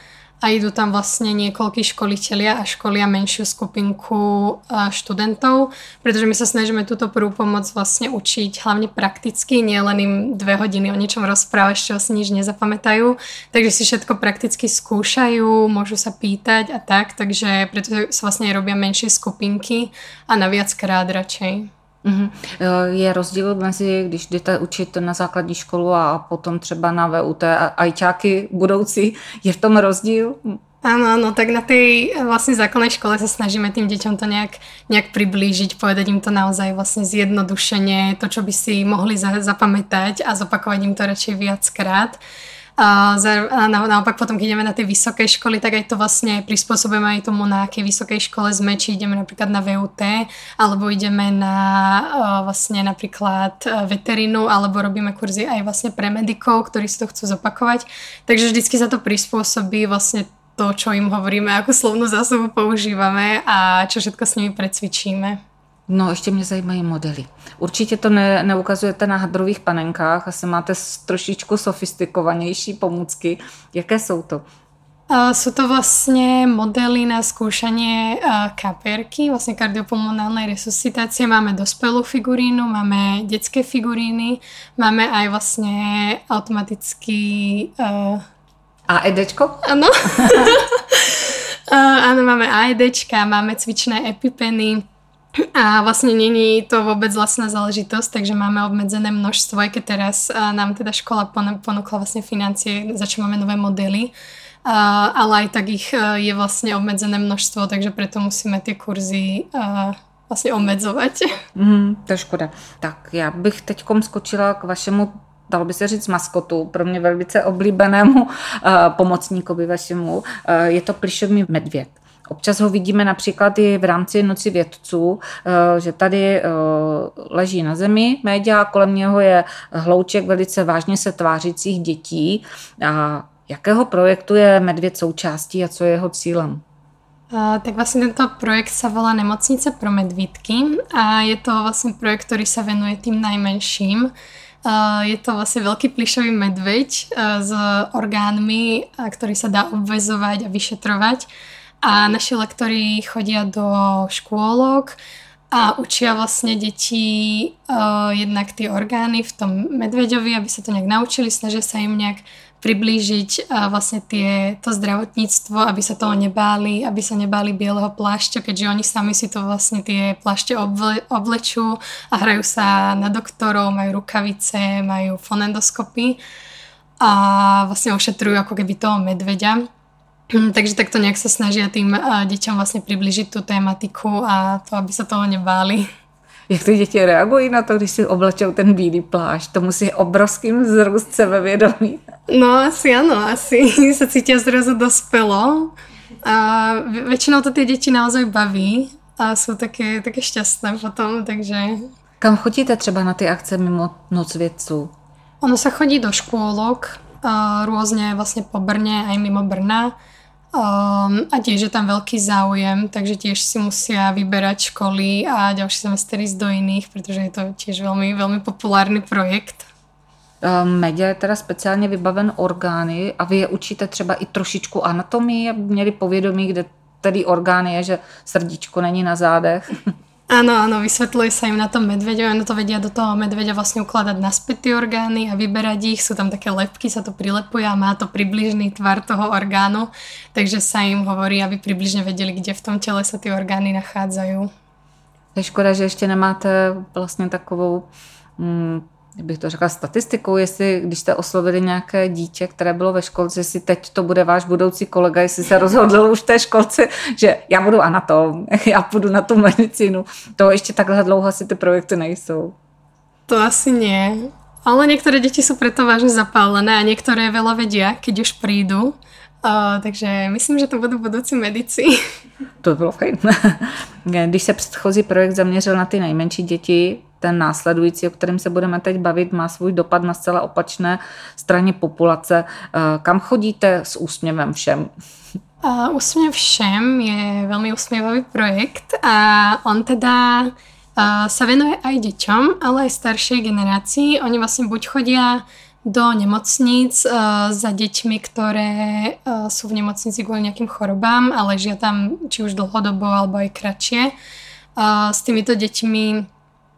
a idú tam vlastne niekoľkí školitelia a školia menšiu skupinku študentov, pretože my sa snažíme túto prvú pomoc vlastne učiť hlavne prakticky, nie len im dve hodiny o niečom rozprávať, čo si nič nezapamätajú, takže si všetko prakticky skúšajú, môžu sa pýtať a tak, takže preto sa vlastne robia menšie skupinky a na viackrát radšej. Mm-hmm. Je rozdíl mezi, když jdete učit na základní školu a potom třeba na VUT ajťáky budoucí, je v tom rozdíl? Áno, no tak na tej vlastne základnej škole sa snažíme tým deťom to nejak, nejak priblížiť, povedať im to naozaj vlastne zjednodušenie, to, čo by si mohli zapamätať a zopakovať im to radšej viackrát. A, a naopak potom, keď ideme na tie vysoké školy, tak aj to vlastne prispôsobujeme aj tomu, na akej vysokej škole sme, či ideme napríklad na VUT, alebo ideme na vlastne napríklad e, veterinu, alebo robíme kurzy aj vlastne pre medikov, ktorí si to chcú zopakovať. Takže vždycky sa to prispôsobí vlastne to, čo im hovoríme, akú slovnú zásobu používame a čo všetko s nimi precvičíme. No, ještě mě zajímají modely. Určitě to ne, neukazujete na hadrových panenkách, asi máte trošičku sofistikovanější pomůcky. Jaké jsou to? Uh, sú to vlastne modely na skúšanie uh, kapierky, vlastne kardiopulmonálnej resuscitácie. Máme dospelú figurínu, máme detské figuríny, máme aj vlastne automatický... Uh... AEDčko? Áno. uh, áno, máme AEDčka, máme cvičné epipeny, a vlastne není to vôbec vlastná záležitosť, takže máme obmedzené množstvo, aj keď teraz nám teda škola ponúkla vlastne financie, za čo máme nové modely, ale aj tak ich je vlastne obmedzené množstvo, takže preto musíme tie kurzy vlastně omedzovat. Mm, to je škoda. Tak já bych teď skočila k vašemu dalo by se říct maskotu, pro mě velice oblíbenému uh, pomocníkovi vašemu. Uh, je to plišový medvěd. Občas ho vidíme například i v rámci Noci vědců, eh, že tady eh, leží na zemi média kolem něho je hlouček velice vážně se tvářících dětí. A jakého projektu je Medvěd součástí a co je jeho cílem? Tak vlastne tento projekt sa volá Nemocnice pro medvídky a je to vlastne projekt, ktorý sa venuje tým najmenším. Je to vlastne veľký plišový medveď uh, s orgánmi, ktorý sa dá obvezovať a vyšetrovať a naši lektori chodia do škôlok a učia vlastne deti uh, jednak tie orgány v tom medveďovi, aby sa to nejak naučili, snažia sa im nejak priblížiť uh, vlastne tie, to zdravotníctvo, aby sa toho nebáli, aby sa nebáli bieleho plášťa, keďže oni sami si to vlastne tie plášte oble, oblečú a hrajú sa na doktorov, majú rukavice, majú fonendoskopy a vlastne ošetrujú ako keby toho medveďa. Hm, takže takto nejak sa snažia tým deťom vlastne približiť tú tématiku a to, aby sa toho nebáli. Jak ty děti reagují na to, když si oblečou ten bílý plášť? To musí obrovským vzrůst sebevědomí. No asi áno, asi sa cítia zrazu dospelo. A väčšinou to tie deti naozaj baví a sú také, také šťastné potom, takže... Kam chodíte třeba na ty akce mimo Noc vědců? Ono sa chodí do škôlok, rôzne vlastne po Brne aj mimo Brna. Um, a tiež je tam veľký záujem, takže tiež si musia vyberať školy a ďalší semester ísť do iných, pretože je to tiež veľmi, veľmi populárny projekt. Um, Media je teda speciálně vybaven orgány a vy je učíte třeba i trošičku anatomii, aby měli povědomí, kde tedy orgán je, že srdíčko není na zádech. Áno, áno, vysvetľuje sa im na tom medveďo, ono to vedia do toho medveďa vlastne ukladať naspäť tie orgány a vyberať ich, sú tam také lepky, sa to prilepuje a má to približný tvar toho orgánu, takže sa im hovorí, aby približne vedeli, kde v tom tele sa tie orgány nachádzajú. Je škoda, že ještě nemáte vlastně takovou mm, bych to řekla, statistikou, jestli když jste oslovili nějaké dítě, které bylo ve školce, jestli teď to bude váš budoucí kolega, jestli se rozhodl už v té školce, že já budu anatom, já půjdu na tu medicínu. To ještě takhle dlouho asi ty projekty nejsou. To asi nie. Ale niektoré deti sú preto vážne zapálené a niektoré veľa vedia, keď už prídu. Uh, takže myslím, že to budú budoucí medici. To by bylo fajn. Když se předchozí projekt zaměřil na ty nejmenší děti, ten následující, o kterém se budeme teď bavit, má svůj dopad na zcela opačné straně populace. Eh, kam chodíte s úsměvem všem? Uh, Úsměv všem je veľmi úsměvavý projekt a on teda uh, sa venuje aj deťom, ale aj staršej generácii. Oni vlastne buď chodia do nemocníc uh, za deťmi, ktoré uh, sú v nemocnici kvôli nejakým chorobám a ležia tam či už dlhodobo alebo aj kratšie. Uh, s týmito deťmi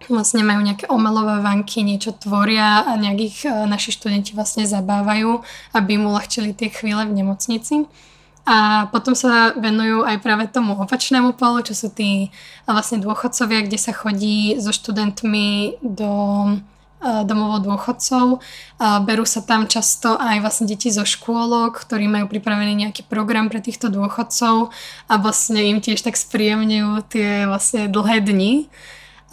vlastne majú nejaké omelové vanky, niečo tvoria a nejakých e, naši študenti vlastne zabávajú, aby mu uľahčili tie chvíle v nemocnici. A potom sa venujú aj práve tomu opačnému polu, čo sú tí vlastne dôchodcovia, kde sa chodí so študentmi do e, domovov dôchodcov. Berú sa tam často aj vlastne deti zo škôlok, ktorí majú pripravený nejaký program pre týchto dôchodcov a vlastne im tiež tak spríjemňujú tie vlastne dlhé dni.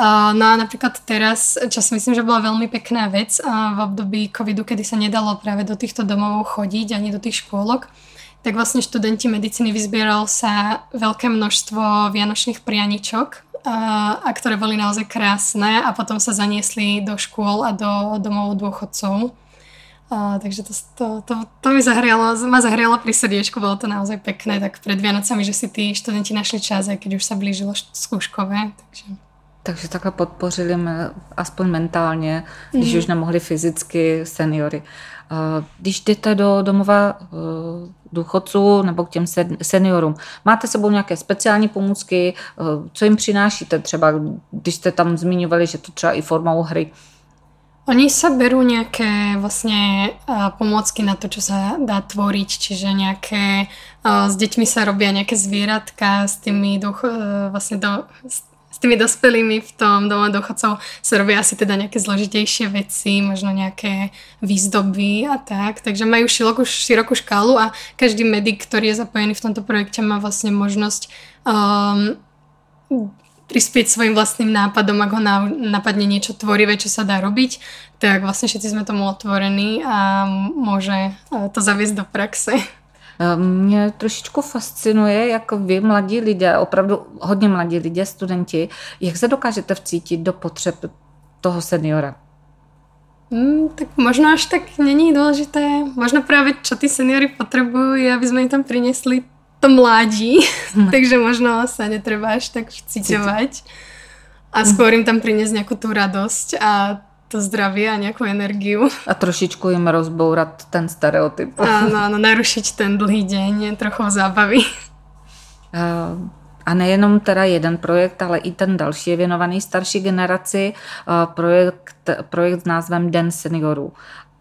No a napríklad teraz, čo si myslím, že bola veľmi pekná vec v období covidu, kedy sa nedalo práve do týchto domov chodiť ani do tých škôlok, tak vlastne študenti medicíny vyzbieral sa veľké množstvo vianočných prianičok, a, ktoré boli naozaj krásne a potom sa zaniesli do škôl a do domov dôchodcov. A, takže to, to, to, to mi zahrialo, ma zahrialo pri srdiečku, bolo to naozaj pekné, tak pred Vianocami, že si tí študenti našli čas, aj keď už sa blížilo skúškové. Takže... Takže takhle podpořili aspoň mentálně, když mm. už nemohli fyzicky seniory. Když jdete do domova e, důchodců nebo k těm seniorům, máte sebou nějaké speciální pomůcky, e, co jim přinášíte třeba, když jste tam zmiňovali, že to třeba i formou hry? Oni sa berú nejaké vlastne pomôcky na to, čo sa dá tvoriť, čiže nejaké, s deťmi sa robia nejaké zvieratka, s tými duch, vlastne do, s tými dospelými v tom dome dochodcov sa robia asi teda nejaké zložitejšie veci, možno nejaké výzdoby a tak. Takže majú širokú, širokú škálu a každý medic, ktorý je zapojený v tomto projekte, má vlastne možnosť um, prispieť svojim vlastným nápadom, ak ho napadne niečo tvorivé, čo sa dá robiť, tak vlastne všetci sme tomu otvorení a môže uh, to zaviesť do praxe. Mě trošičku fascinuje, jak vy, mladí lidé, opravdu hodně mladí lidé, studenti, jak se dokážete vcítit do potřeb toho seniora? Mm, tak možno až tak není dôležité. Možno práve, čo tí seniory potrebujú, aby sme im tam priniesli to mladí. No. Takže možno sa netreba až tak vciťovať. A skôr im tam priniesť nejakú tú radosť a to zdravie a nejakú energiu. A trošičku im rozbourat ten stereotyp. Áno, áno, narušiť ten dlhý deň trochu zábavy. A, a A nejenom teda jeden projekt, ale i ten další je věnovaný starší generaci, projekt, projekt s názvem Den seniorů.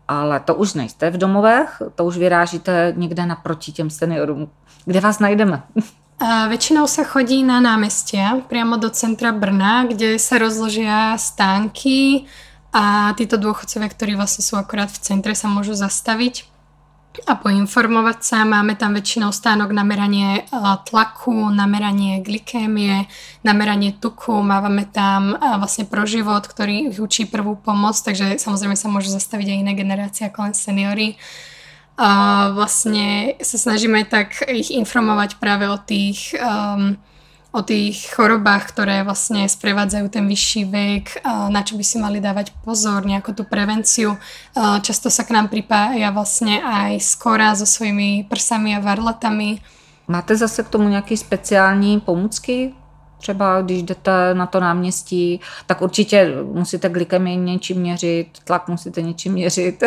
Ale to už nejste v domovech, to už vyrážíte někde naproti těm seniorům. Kde vás najdeme? Väčšinou sa chodí na námestia, priamo do centra Brna, kde sa rozložia stánky a títo dôchodcovia, ktorí vlastne sú akorát v centre, sa môžu zastaviť a poinformovať sa. Máme tam väčšinou stánok na meranie tlaku, na meranie glikémie, na meranie tuku. Mávame tam vlastne pro život, ktorý učí prvú pomoc, takže samozrejme sa môžu zastaviť aj iné generácie ako len seniory a vlastne sa snažíme tak ich informovať práve o tých, um, o tých chorobách, ktoré vlastne sprevádzajú ten vyšší vek, na čo by si mali dávať pozor, nejakú tú prevenciu. Často sa k nám pripája vlastne aj skora so svojimi prsami a varlatami. Máte zase k tomu nějaké speciální pomůcky? Třeba když jdete na to náměstí, tak určitě musíte glykemii něčím měřit, tlak musíte něčím měřit.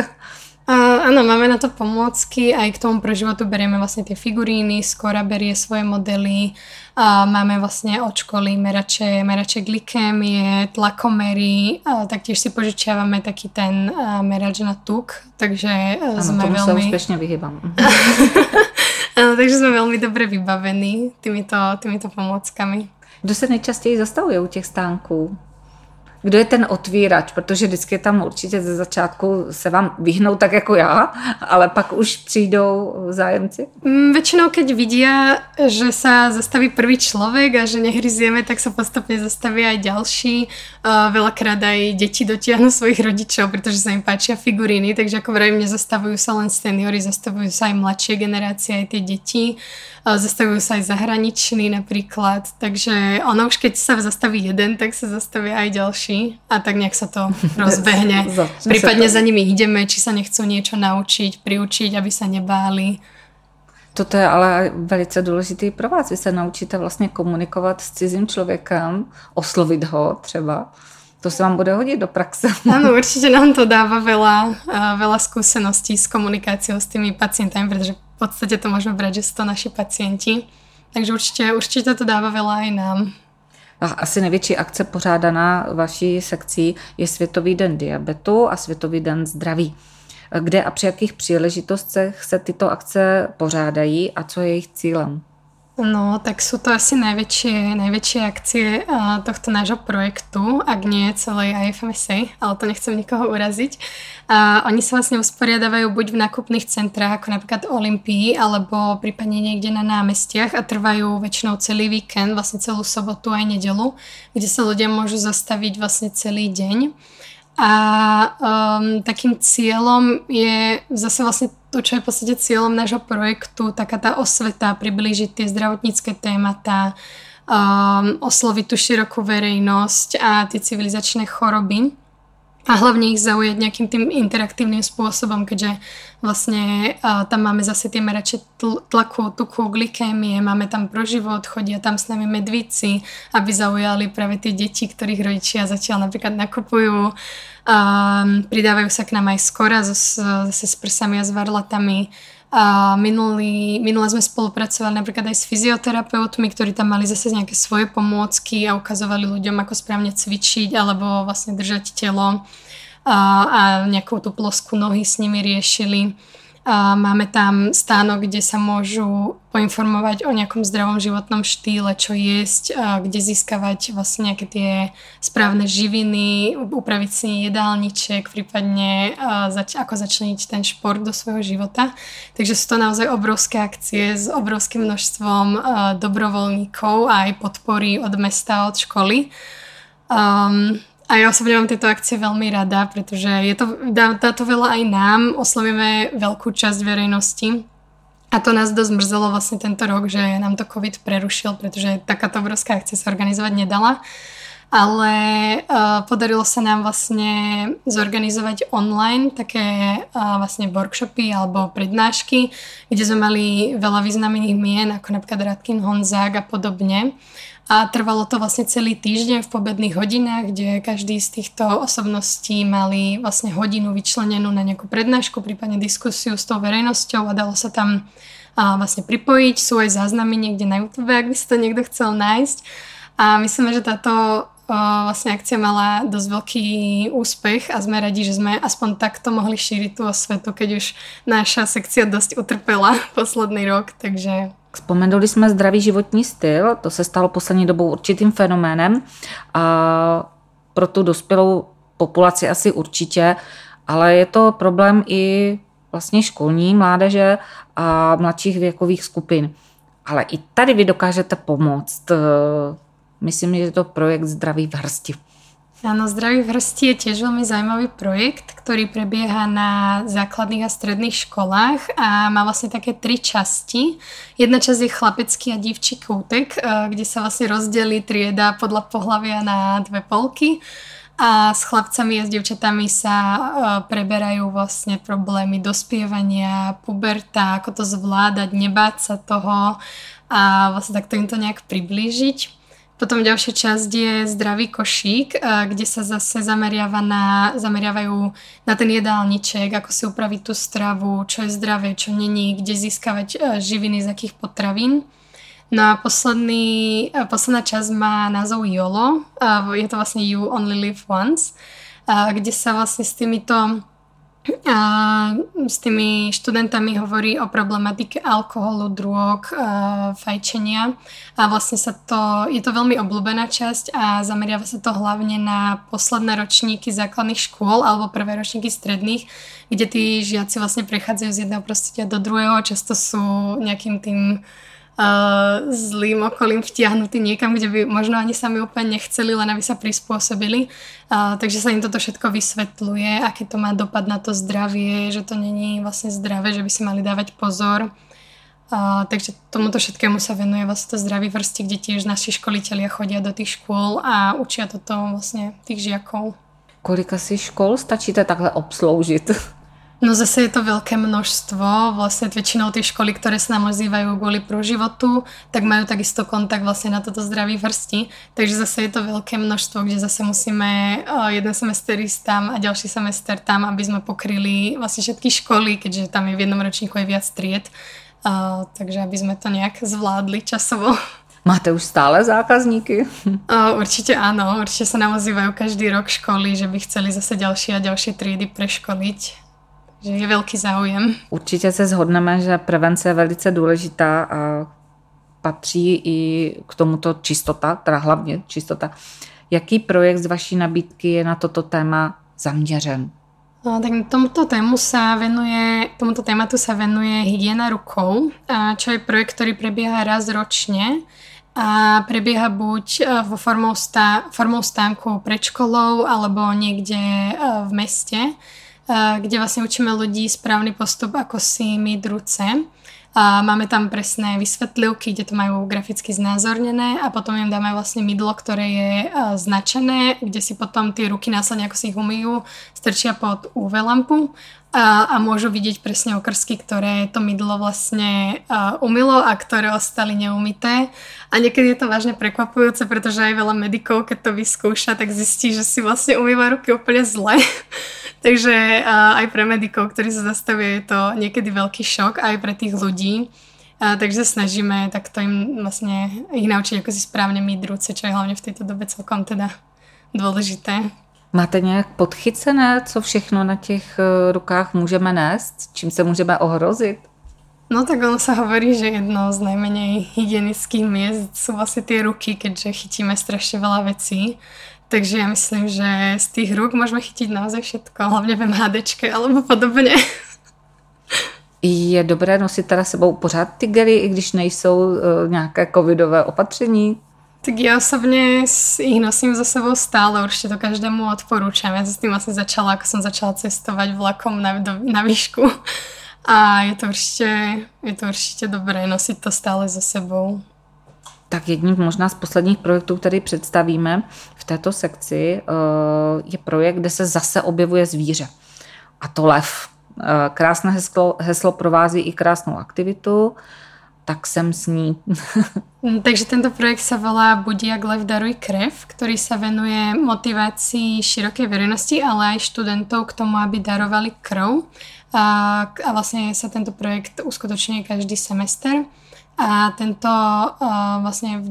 Uh, áno, máme na to pomôcky, aj k tomu pre životu berieme vlastne tie figuríny, skora berie svoje modely, uh, máme vlastne od školy merače, merače glikémie, tlakomery, uh, taktiež si požičiavame taký ten uh, merač na tuk, takže uh, ano, sme tomu veľmi... sa úspešne vyhýbam. ano, takže sme veľmi dobre vybavení týmito, týmito pomôckami. Kdo se nejčastěji zastavuje u těch stánků? Kdo je ten otvírač, protože vždycky tam určitě ze začátku se vám vyhnou tak jako já, ale pak už přijdou zájemci? Mm, väčšinou, keď vidia, že sa zastaví prvý človek a že nehryzieme, tak sa postupne zastaví aj ďalší. Uh, veľakrát aj deti dotiahnu svojich rodičov, pretože sa im páčia figuríny, takže ako vravím, nezastavujú sa len seniory, zastavujú sa aj mladšie generácie, aj tie deti. Uh, zastavujú sa aj zahraniční napríklad, takže ono už keď sa zastaví jeden, tak sa zastavia aj ďalší ďalší a tak nejak sa to rozbehne. Prípadne za nimi ideme, či sa nechcú niečo naučiť, priučiť, aby sa nebáli. Toto je ale velice důležitý pro vás. Vy se naučíte vlastně komunikovat s cizím člověkem, oslovit ho třeba. To sa vám bude hodiť do praxe. Áno, určite nám to dáva veľa, veľa skúseností s komunikáciou s tými pacientami, pretože v podstate to môžeme brať, že sú to naši pacienti. Takže určite, určite to dáva veľa aj nám asi největší akce pořádaná vaší sekcí je Světový den diabetu a Světový den zdraví. Kde a při jakých příležitostech se tyto akce pořádají a co je jejich cílem? No, tak sú to asi najväčšie, najväčšie akcie uh, tohto nášho projektu, ak nie celej IFMSA, ale to nechcem nikoho uraziť. Uh, oni sa vlastne usporiadavajú buď v nákupných centrách, ako napríklad Olympii, alebo prípadne niekde na námestiach a trvajú väčšinou celý víkend, vlastne celú sobotu aj nedelu, kde sa ľudia môžu zastaviť vlastne celý deň. A um, takým cieľom je zase vlastne to, čo je v podstate cieľom nášho projektu, taká tá osveta, priblížiť tie zdravotnícke témata, um, osloviť tú širokú verejnosť a tie civilizačné choroby a hlavne ich zaujať nejakým tým interaktívnym spôsobom, keďže vlastne uh, tam máme zase tie merače tl- tlaku, tuku, glikémie, máme tam pro život, chodia tam s nami medvíci, aby zaujali práve tie deti, ktorých rodičia zatiaľ napríklad nakupujú. Um, pridávajú sa k nám aj skora zase s prsami a s varlatami. A minulý, minule sme spolupracovali napríklad aj s fyzioterapeutmi, ktorí tam mali zase nejaké svoje pomôcky a ukazovali ľuďom, ako správne cvičiť alebo vlastne držať telo a, a nejakú tú plosku nohy s nimi riešili. Máme tam stánok, kde sa môžu poinformovať o nejakom zdravom životnom štýle, čo jesť, kde získavať vlastne nejaké tie správne živiny, upraviť si jedálniček, prípadne ako začleniť ten šport do svojho života. Takže sú to naozaj obrovské akcie s obrovským množstvom dobrovoľníkov a aj podpory od mesta, od školy. Um, a ja osobne mám tieto akcie veľmi rada, pretože je to, dá, dá to veľa aj nám, oslovíme veľkú časť verejnosti. A to nás dosť mrzelo vlastne tento rok, že nám to COVID prerušil, pretože takáto obrovská akcia sa organizovať nedala. Ale uh, podarilo sa nám vlastne zorganizovať online také uh, vlastne workshopy alebo prednášky, kde sme mali veľa významných mien, ako napríklad Radkin Honzák a podobne a trvalo to vlastne celý týždeň v pobedných hodinách, kde každý z týchto osobností mali vlastne hodinu vyčlenenú na nejakú prednášku, prípadne diskusiu s tou verejnosťou a dalo sa tam a vlastne pripojiť. Sú aj záznamy niekde na YouTube, ak by si to niekto chcel nájsť. A myslíme, že táto vlastne akcia mala dosť veľký úspech a sme radi, že sme aspoň takto mohli šíriť tú osvetu, keď už naša sekcia dosť utrpela posledný rok, takže Vzpomenuli jsme zdravý životní styl, to se stalo poslední dobou určitým fenoménem a pro tu dospělou populaci asi určitě, ale je to problém i vlastně školní mládeže a mladších věkových skupin. Ale i tady vy dokážete pomoct Myslím, že je to projekt Zdraví v hrsti. Áno, Zdraví v hrsti je tiež veľmi zaujímavý projekt, ktorý prebieha na základných a stredných školách a má vlastne také tri časti. Jedna časť je chlapecký a divčí kútek, eh, kde sa vlastne rozdelí trieda podľa pohľavia na dve polky a s chlapcami a s devčatami sa eh, preberajú vlastne problémy dospievania, puberta, ako to zvládať, nebáť sa toho a vlastne takto im to nejak priblížiť. Potom ďalšia časť je zdravý košík, kde sa zase zameriava na, zameriavajú na ten jedálniček, ako si upraviť tú stravu, čo je zdravé, čo není, kde získavať eh, živiny z akých potravín. No a posledný, eh, posledná časť má názov YOLO, je to vlastne You Only Live Once, kde sa vlastne s týmito a s tými študentami hovorí o problematike alkoholu, drog, fajčenia. A vlastne sa to, je to veľmi obľúbená časť a zameriava sa to hlavne na posledné ročníky základných škôl alebo prvé ročníky stredných, kde tí žiaci vlastne prechádzajú z jedného prostredia do druhého, často sú nejakým tým uh, zlým okolím vtiahnutí niekam, kde by možno ani sami úplne nechceli, len aby sa prispôsobili. Uh, takže sa im toto všetko vysvetľuje, aké to má dopad na to zdravie, že to není vlastne zdravé, že by si mali dávať pozor. Uh, takže tomuto všetkému sa venuje vlastne to zdravý vrsti, kde tiež naši školitelia chodia do tých škôl a učia toto vlastne tých žiakov. Kolika si škol stačíte takhle obsloužit? No zase je to veľké množstvo, vlastne väčšinou tie školy, ktoré sa nám ozývajú kvôli životu, tak majú takisto kontakt vlastne na toto zdraví vrsti, takže zase je to veľké množstvo, kde zase musíme jeden semester ísť tam a ďalší semester tam, aby sme pokryli vlastne všetky školy, keďže tam je v jednom ročníku aj viac tried, uh, takže aby sme to nejak zvládli časovo. Máte už stále zákazníky? Uh, určite áno, určite sa nám ozývajú každý rok školy, že by chceli zase ďalšie a ďalšie triedy preškoliť že je velký záujem. Určitě se shodneme, že prevence je velice důležitá a patří i k tomuto čistota, teda hlavně čistota. Jaký projekt z vaší nabídky je na toto téma zaměřen? No, tak tomuto tému sa venuje, tomuto tématu sa venuje Hygiena rukou, čo je projekt, ktorý prebieha raz ročne a prebieha buď e, vo formou, stá, formou stánku pred školou alebo niekde e, v meste kde vlastne učíme ľudí správny postup, ako si myť ruce. A máme tam presné vysvetlivky, kde to majú graficky znázornené a potom im dáme vlastne mydlo, ktoré je značené, kde si potom tie ruky následne, ako si ich umýjú, strčia pod UV lampu a, a môžu vidieť presne okrsky, ktoré to mydlo vlastne uh, umilo a ktoré ostali neumité. A niekedy je to vážne prekvapujúce, pretože aj veľa medikov, keď to vyskúša, tak zistí, že si vlastne umýva ruky úplne zle. Takže aj pre medikov, ktorí sa zastavia, je to niekedy veľký šok, aj pre tých ľudí. Uh, takže snažíme takto im vlastne ich naučiť, ako si správne myť ruce, čo je hlavne v tejto dobe celkom teda dôležité. Máte nějak podchycené, co všechno na těch eh, rukách můžeme nést? Čím se můžeme ohrozit? No tak ono sa hovorí, že jedno z najmenej hygienických miest sú vlastne tie ruky, keďže chytíme strašne veľa vecí. Takže ja myslím, že z tých rúk môžeme chytiť naozaj všetko, hlavne v MHDčke alebo podobne. Je dobré nosit teda sebou pořád ty gely, i když nejsou uh, nějaké covidové opatření? Tak ja osobne ich nosím za sebou stále, určite to každému odporúčam. Ja s tým asi začala, ako som začala cestovať vlakom na, do, na výšku. A je to, určite, je to určite dobré nosiť to stále za sebou. Tak jedním možná z posledních projektů, který představíme v této sekci, eh, je projekt, kde se zase objevuje zvíře. A to lev. Eh, krásné heslo, heslo provází i krásnou aktivitu tak sem s ní. Mm, takže tento projekt sa volá Budí jak lev daruj krev, ktorý sa venuje motivácii širokej verejnosti, ale aj študentov k tomu, aby darovali krv. a, a vlastne sa tento projekt uskutočňuje každý semester. A tento vlastne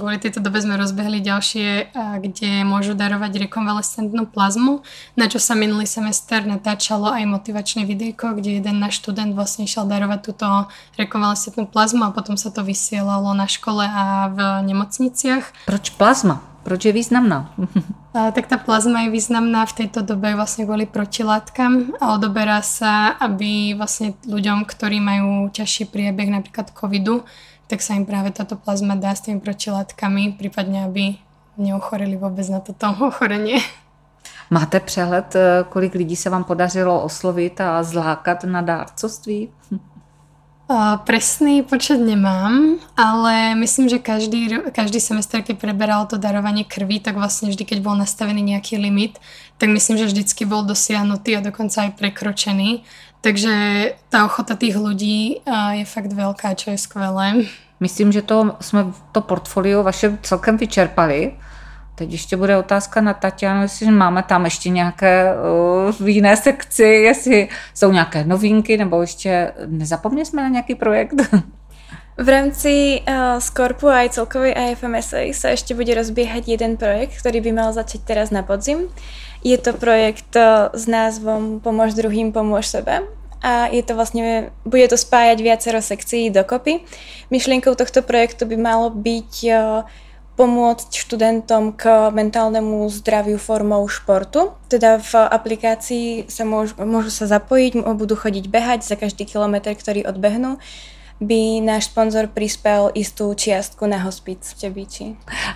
kvôli tejto dobe sme rozbehli ďalšie, kde môžu darovať rekonvalescentnú plazmu, na čo sa minulý semester natáčalo aj motivačné videjko, kde jeden náš študent vlastne išiel darovať túto rekonvalescentnú plazmu a potom sa to vysielalo na škole a v nemocniciach. Proč plazma? Proč je významná? A, tak tá plazma je významná v tejto dobe vlastne kvôli protilátkam a odoberá sa, aby vlastne ľuďom, ktorí majú ťažší priebeh napríklad covidu, tak sa im práve táto plazma dá s tými protilátkami, prípadne aby neochoreli vôbec na toto ochorenie. Máte přehled, eh, kolik lidí se vám podařilo oslovit a zlákat na dárcovství? Presný počet nemám, ale myslím, že každý, každý semester, keď preberal to darovanie krvi, tak vlastne vždy, keď bol nastavený nejaký limit, tak myslím, že vždycky bol dosiahnutý a dokonca aj prekročený. Takže tá ochota tých ľudí je fakt veľká, čo je skvelé. Myslím, že to jsme to portfolio vaše celkem vyčerpali. Teď ještě bude otázka na Tatianu, jestli máme tam ještě nějaké uh, jiné sekci, jestli jsou nějaké novinky, nebo ještě nezapomněli jsme na nějaký projekt? V rámci uh, Skorpu a aj celkovej AFMSA sa ešte bude rozbiehať jeden projekt, ktorý by mal začať teraz na podzim. Je to projekt uh, s názvom Pomôž druhým, pomôž sebe a je to vlastne, bude to spájať viacero sekcií dokopy. Myšlienkou tohto projektu by malo byť uh, pomôcť študentom k mentálnemu zdraviu formou športu. Teda v aplikácii sa môžu, môžu sa zapojiť, budú chodiť behať za každý kilometr, ktorý odbehnú by náš sponzor prispel istú čiastku na hospic v Čebíči.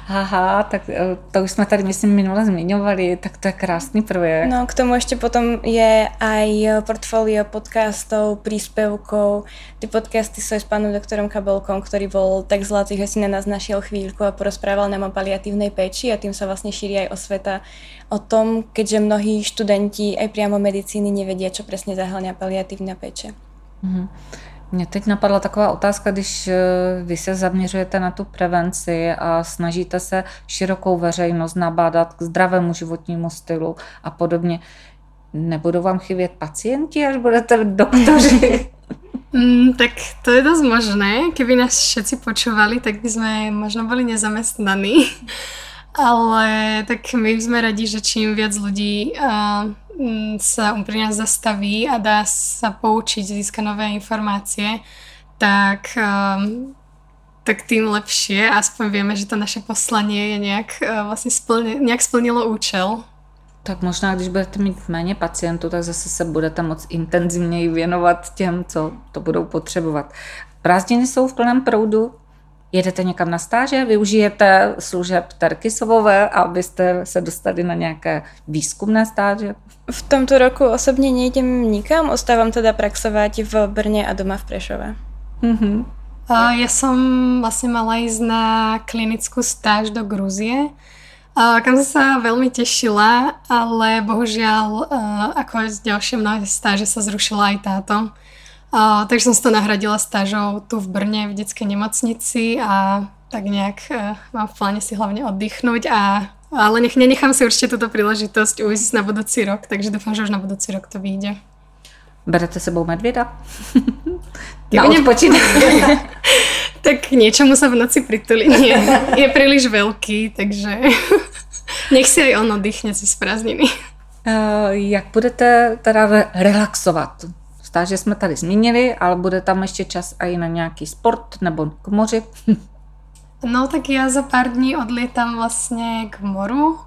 Aha, tak e, to už jsme tady, myslím, minule zmiňovali, tak to je krásný projekt. No, k tomu ešte potom je aj portfólio podcastov, príspevkov. Ty podcasty sú s pánom doktorom Kabelkom, ktorý bol tak zlatý, že si na nás našiel chvíľku a porozprával nám o paliatívnej peči a tým sa vlastne šíri aj osveta o tom, keďže mnohí študenti aj priamo medicíny nevedia, čo presne zahrania paliatívna peče. Mm-hmm. Mě teď napadla taková otázka, když eh, vy se zaměřujete na tu prevenci a snažíte se širokou veřejnost nabádat k zdravému životnímu stylu a podobně. Nebudou vám chybět pacienti, až budete doktoři? Mm, tak to je dosť možné. Keby nás všetci počúvali, tak by sme možno boli nezamestnaní. Ale tak my sme radi, že čím viac ľudí uh, sa pri nás zastaví a dá sa poučiť, získa nové informácie, tak, um, tak tým lepšie. Aspoň vieme, že to naše poslanie je nejak, uh, vlastne splne, nejak splnilo účel. Tak možná, když budete mít méně pacientů, tak zase se budete moc intenzivněji věnovat těm, co to budou potřebovat. Prázdniny jsou v plném proudu, jedete někam na stáže, využijete služeb Terky Sovové, abyste se dostali na nějaké výzkumné stáže? V tomto roku osobně nejdem nikam, ostávam teda praxovať v Brně a doma v Prešove. Mm-hmm. Ja som vlastne mala ísť na klinickú stáž do Gruzie, kam som sa veľmi tešila, ale bohužiaľ, ako aj ďalšie mnohé stáže sa zrušila aj táto. Uh, takže som si to nahradila stážou tu v Brne v detskej nemocnici a tak nejak uh, mám v pláne si hlavne oddychnúť a ale nech, nenechám si určite túto príležitosť ujsť na budúci rok, takže dúfam, že už na budúci rok to vyjde. Berete sebou medvieda? na odpočinek. tak niečomu sa v noci pritulí. Nie, je príliš veľký, takže nech si aj on oddychne cez prázdniny. Uh, jak budete teda relaxovat? Stáže jsme tady zmínili, ale bude tam ještě čas i na nějaký sport nebo k moři. No tak ja za pár dní odlietam vlastne k moru,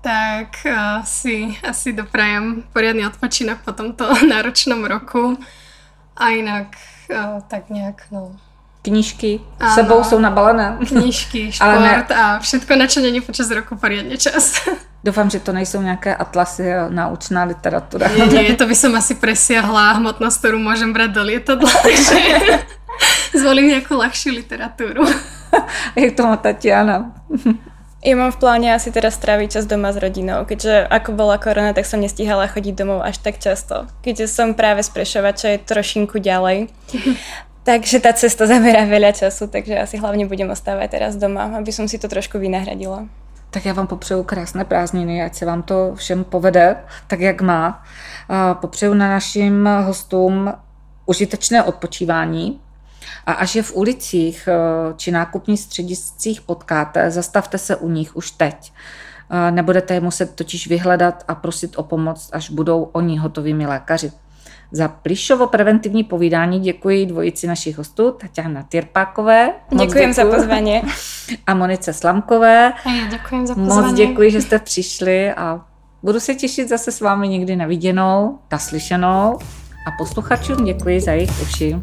tak uh, si asi doprajem poriadny odpočinok po tomto náročnom roku. A inak uh, tak nejak, no, Knížky ano, sebou jsou nabalené. Knížky, šport ne... a všetko, na čo není počas roku poriadne čas. Doufám, že to nejsou nějaké atlasy a naučná literatura. Nie, nie, to by som asi presiahla hmotnosť, ktorú môžem brať do lietadla, takže zvolím nejakú ľahšiu literatúru. Jak to má Tatiana? Ja mám v pláne asi teraz stráviť čas doma s rodinou, keďže ako bola korona, tak som nestihala chodiť domov až tak často. Keďže som práve z Prešova, čo je trošinku ďalej. Takže tá cesta zaberá veľa času, takže asi hlavne budem ostávať teraz doma, aby som si to trošku vynahradila. Tak já vám popřeju krásné prázdniny, ať se vám to všem povede, tak jak má. Popřeju na našim hostům užitečné odpočívání, a až je v ulicích eh, či nákupních střediscích potkáte, zastavte se u nich už teď. Eh, nebudete je muset totiž vyhledat a prosit o pomoc, až budou oni hotovými lékaři. Za Plišovo preventivní povídání děkuji dvojici našich hostů, Tatiana Tyrpákové. Děkuji za pozvání. A Monice Slamkové. A já děkuji za pozvání. Moc děkuji, že jste přišli a budu se těšit zase s vámi někdy na viděnou, naslyšenou a posluchačům děkuji za jejich uši.